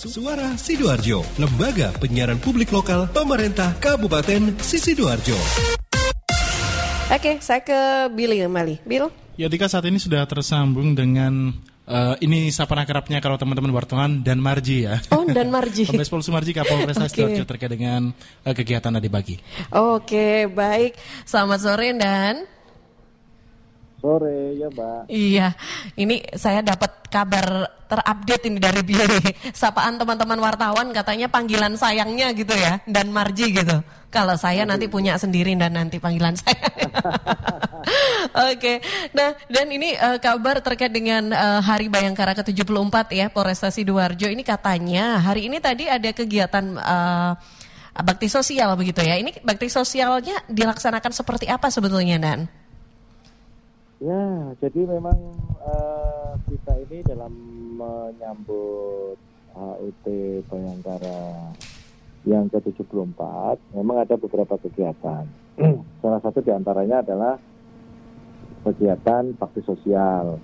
Suara Sidoarjo, lembaga penyiaran publik lokal pemerintah Kabupaten Sidoarjo. Oke, saya ke Billy kembali. Bill? Ya, Dika saat ini sudah tersambung dengan uh, ini sapaan akrabnya kalau teman-teman wartawan dan Marji ya. Oh, dan Marji. Kombes Pol Sumarji Kapolres okay. Sidoarjo terkait dengan uh, kegiatan tadi pagi. Oke, baik. Selamat sore dan Sore, ya Mbak. Iya, ini saya dapat kabar terupdate ini dari Billy. Sapaan teman-teman wartawan katanya panggilan sayangnya gitu ya, dan Marji gitu. Kalau saya nanti punya sendiri dan nanti panggilan saya. Oke, nah dan ini uh, kabar terkait dengan uh, Hari Bayangkara ke-74 ya, Polresta Sidoarjo. Ini katanya hari ini tadi ada kegiatan uh, bakti sosial begitu ya. Ini bakti sosialnya dilaksanakan seperti apa sebetulnya, Dan? Ya, jadi memang uh, kita ini dalam menyambut HUT Bayangkara yang ke-74 memang ada beberapa kegiatan. Salah satu di antaranya adalah kegiatan bakti sosial,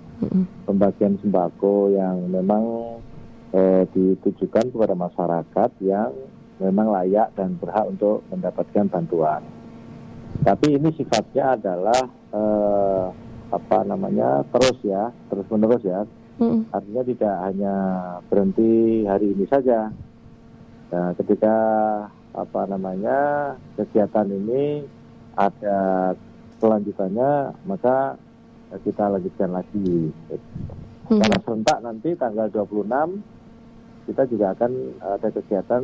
pembagian sembako yang memang eh, ditujukan kepada masyarakat yang memang layak dan berhak untuk mendapatkan bantuan. Tapi ini sifatnya adalah eh, apa namanya terus ya terus menerus ya mm. artinya tidak hanya berhenti hari ini saja nah ketika apa namanya kegiatan ini ada kelanjutannya maka kita lanjutkan lagi mm. karena serentak nanti tanggal 26 kita juga akan ada kegiatan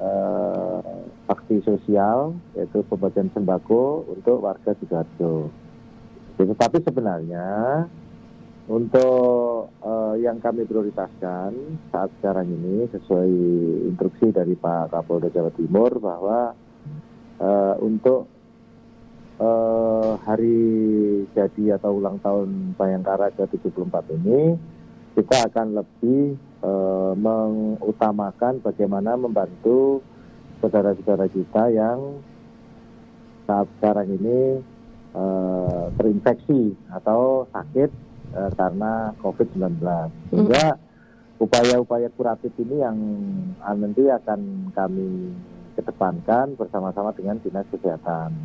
eh, bakti sosial yaitu pembagian sembako untuk warga Sidoarjo. Tetapi sebenarnya untuk uh, yang kami prioritaskan saat sekarang ini sesuai instruksi dari Pak Kapolda Jawa Timur bahwa uh, untuk uh, hari jadi atau ulang tahun Bayangkara ke-74 ini kita akan lebih uh, mengutamakan bagaimana membantu saudara-saudara kita yang saat sekarang ini uh, terinfeksi atau sakit uh, karena COVID-19. Sehingga upaya-upaya kuratif ini yang nanti akan kami kedepankan bersama-sama dengan dinas kesehatan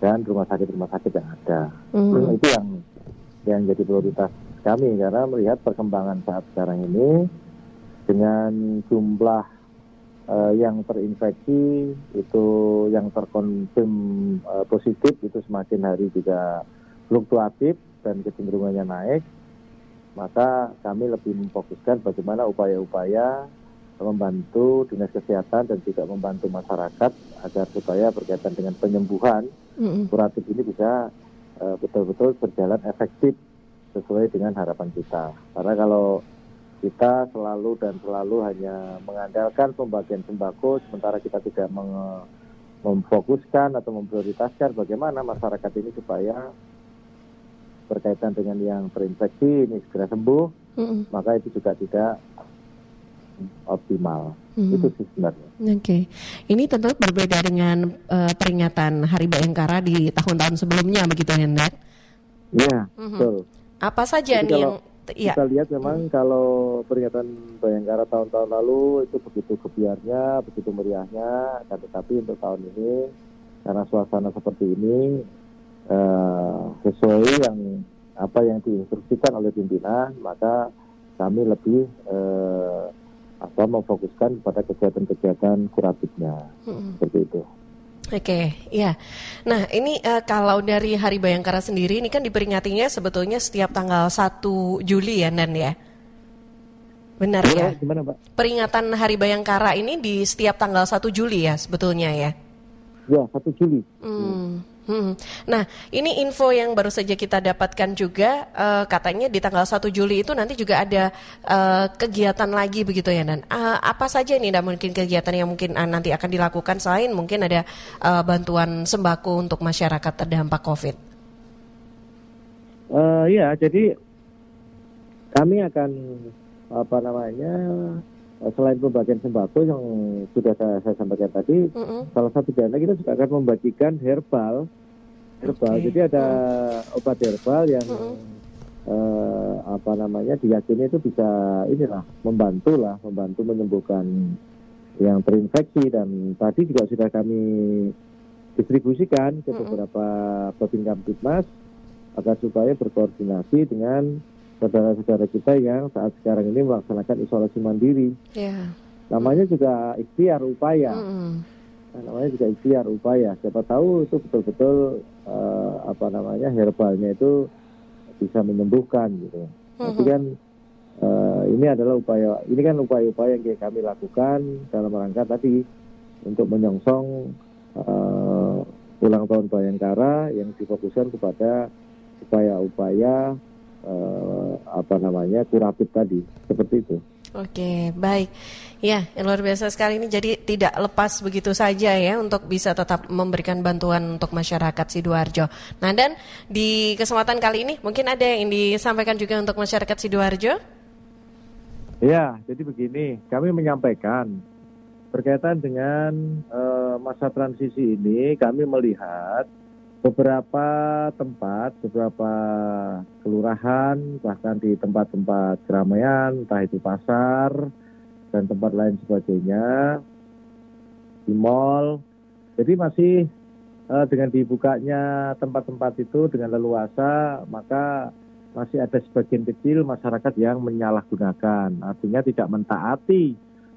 dan rumah sakit-rumah sakit yang ada. Mm. Itu yang yang jadi prioritas kami karena melihat perkembangan saat sekarang ini dengan jumlah uh, yang terinfeksi itu yang terkonfirm uh, positif itu semakin hari juga fluktuatif dan kecenderungannya naik maka kami lebih memfokuskan bagaimana upaya-upaya membantu dinas kesehatan dan juga membantu masyarakat agar supaya berkaitan dengan penyembuhan mm-hmm. kuratif ini bisa uh, betul-betul berjalan efektif sesuai dengan harapan kita karena kalau kita selalu dan selalu hanya mengandalkan pembagian sembako sementara kita tidak meng memfokuskan atau memprioritaskan bagaimana masyarakat ini supaya berkaitan dengan yang terinfeksi ini segera sembuh, mm -hmm. maka itu juga tidak optimal. Mm-hmm. Itu sih sebenarnya. Oke, okay. ini tentu berbeda dengan uh, peringatan Hari Bayangkara di tahun-tahun sebelumnya, begitu ya, Nat? Iya, mm-hmm. betul. Apa saja Jadi nih yang ya. kita lihat memang hmm. kalau peringatan Bayangkara tahun-tahun lalu itu begitu kebiarnya, begitu meriahnya, akan tetapi untuk tahun ini karena suasana seperti ini uh, sesuai yang apa yang diinstruksikan oleh pimpinan, maka kami lebih uh, apa memfokuskan pada kegiatan-kegiatan kuratifnya hmm. seperti itu. Oke, okay, ya. Nah, ini uh, kalau dari Hari Bayangkara sendiri ini kan diperingatinya sebetulnya setiap tanggal 1 Juli ya, Nan ya. Benar ya? ya? Gimana, Pak? Peringatan Hari Bayangkara ini di setiap tanggal 1 Juli ya sebetulnya ya. Ya, 1 Juli. Hmm. Hmm. Nah, ini info yang baru saja kita dapatkan juga uh, katanya di tanggal 1 Juli itu nanti juga ada uh, kegiatan lagi begitu ya Dan. Uh, apa saja nih dan mungkin kegiatan yang mungkin uh, nanti akan dilakukan selain mungkin ada uh, bantuan sembako untuk masyarakat terdampak Covid? Uh, ya, jadi kami akan apa namanya selain pembagian sembako yang sudah saya, saya sampaikan tadi, mm -hmm. salah satu dana kita juga akan membagikan herbal, herbal. Okay. Jadi ada mm. obat herbal yang mm -hmm. eh, apa namanya diyakini itu bisa inilah membantu lah, membantu menyembuhkan yang terinfeksi dan tadi juga sudah kami distribusikan ke beberapa Babin Kamtipmas agar supaya berkoordinasi dengan saudara-saudara kita yang saat sekarang ini melaksanakan isolasi mandiri. Ya. Namanya juga ikhtiar upaya. Mm-mm. Nah, namanya juga ikhtiar upaya. Siapa tahu itu betul-betul eh, apa namanya herbalnya itu bisa menyembuhkan gitu. Tapi Mhm. kan eh, ini adalah upaya, ini kan upaya-upaya yang kami lakukan dalam rangka tadi untuk menyongsong eh, ulang tahun Bayangkara yang difokuskan kepada upaya-upaya eh, apa namanya kuratif tadi seperti itu. Oke, baik. Ya, luar biasa sekali ini. Jadi tidak lepas begitu saja ya untuk bisa tetap memberikan bantuan untuk masyarakat Sidoarjo. Nah, dan di kesempatan kali ini mungkin ada yang disampaikan juga untuk masyarakat Sidoarjo. Ya, jadi begini, kami menyampaikan berkaitan dengan eh, masa transisi ini, kami melihat beberapa tempat, beberapa kelurahan, bahkan di tempat-tempat keramaian, entah itu pasar dan tempat lain sebagainya, di mall. Jadi masih eh, dengan dibukanya tempat-tempat itu dengan leluasa, maka masih ada sebagian kecil masyarakat yang menyalahgunakan, artinya tidak mentaati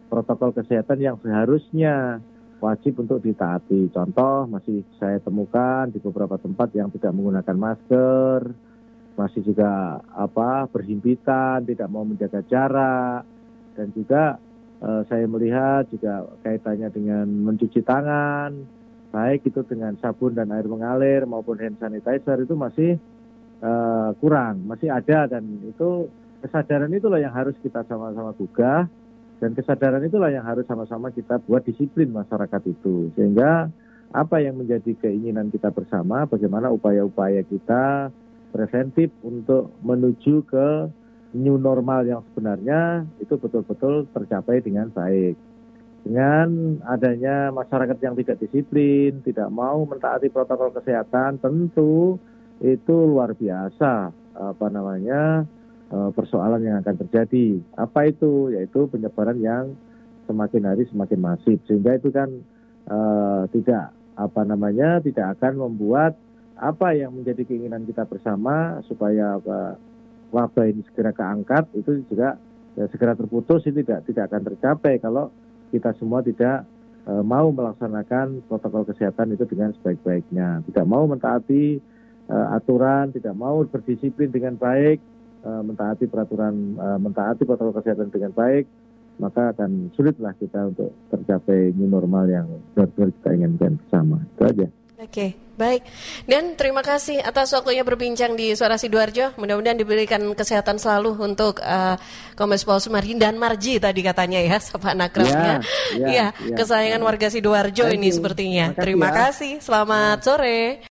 protokol kesehatan yang seharusnya wajib untuk ditaati. Contoh masih saya temukan di beberapa tempat yang tidak menggunakan masker, masih juga apa berhimpitan, tidak mau menjaga jarak, dan juga eh, saya melihat juga kaitannya dengan mencuci tangan, baik itu dengan sabun dan air mengalir maupun hand sanitizer itu masih eh, kurang, masih ada. Dan itu kesadaran itulah yang harus kita sama-sama gugah dan kesadaran itulah yang harus sama-sama kita buat disiplin masyarakat itu. Sehingga apa yang menjadi keinginan kita bersama bagaimana upaya-upaya kita preventif untuk menuju ke new normal yang sebenarnya itu betul-betul tercapai dengan baik. Dengan adanya masyarakat yang tidak disiplin tidak mau mentaati protokol kesehatan tentu itu luar biasa apa namanya persoalan yang akan terjadi. Apa itu? Yaitu penyebaran yang semakin hari semakin masif. Sehingga itu kan eh, tidak apa namanya tidak akan membuat apa yang menjadi keinginan kita bersama supaya apa, wabah ini segera keangkat itu juga ya, segera terputus itu tidak tidak akan tercapai kalau kita semua tidak eh, mau melaksanakan protokol kesehatan itu dengan sebaik-baiknya, tidak mau mentaati eh, aturan, tidak mau berdisiplin dengan baik, eh, mentaati peraturan, eh, mentaati protokol kesehatan dengan baik, maka akan sulitlah kita untuk tercapai new normal yang benar-benar kita inginkan bersama. Itu aja. Oke, baik. Dan terima kasih atas waktunya berbincang di Suara Sidoarjo. Mudah-mudahan diberikan kesehatan selalu untuk eh, Kombes Pol Sumardi dan Marji tadi katanya ya, sapa akrabnya. Ya, ya, Iya, ya. kesayangan warga Sidoarjo ini sepertinya. Terima ya. kasih. Selamat sore.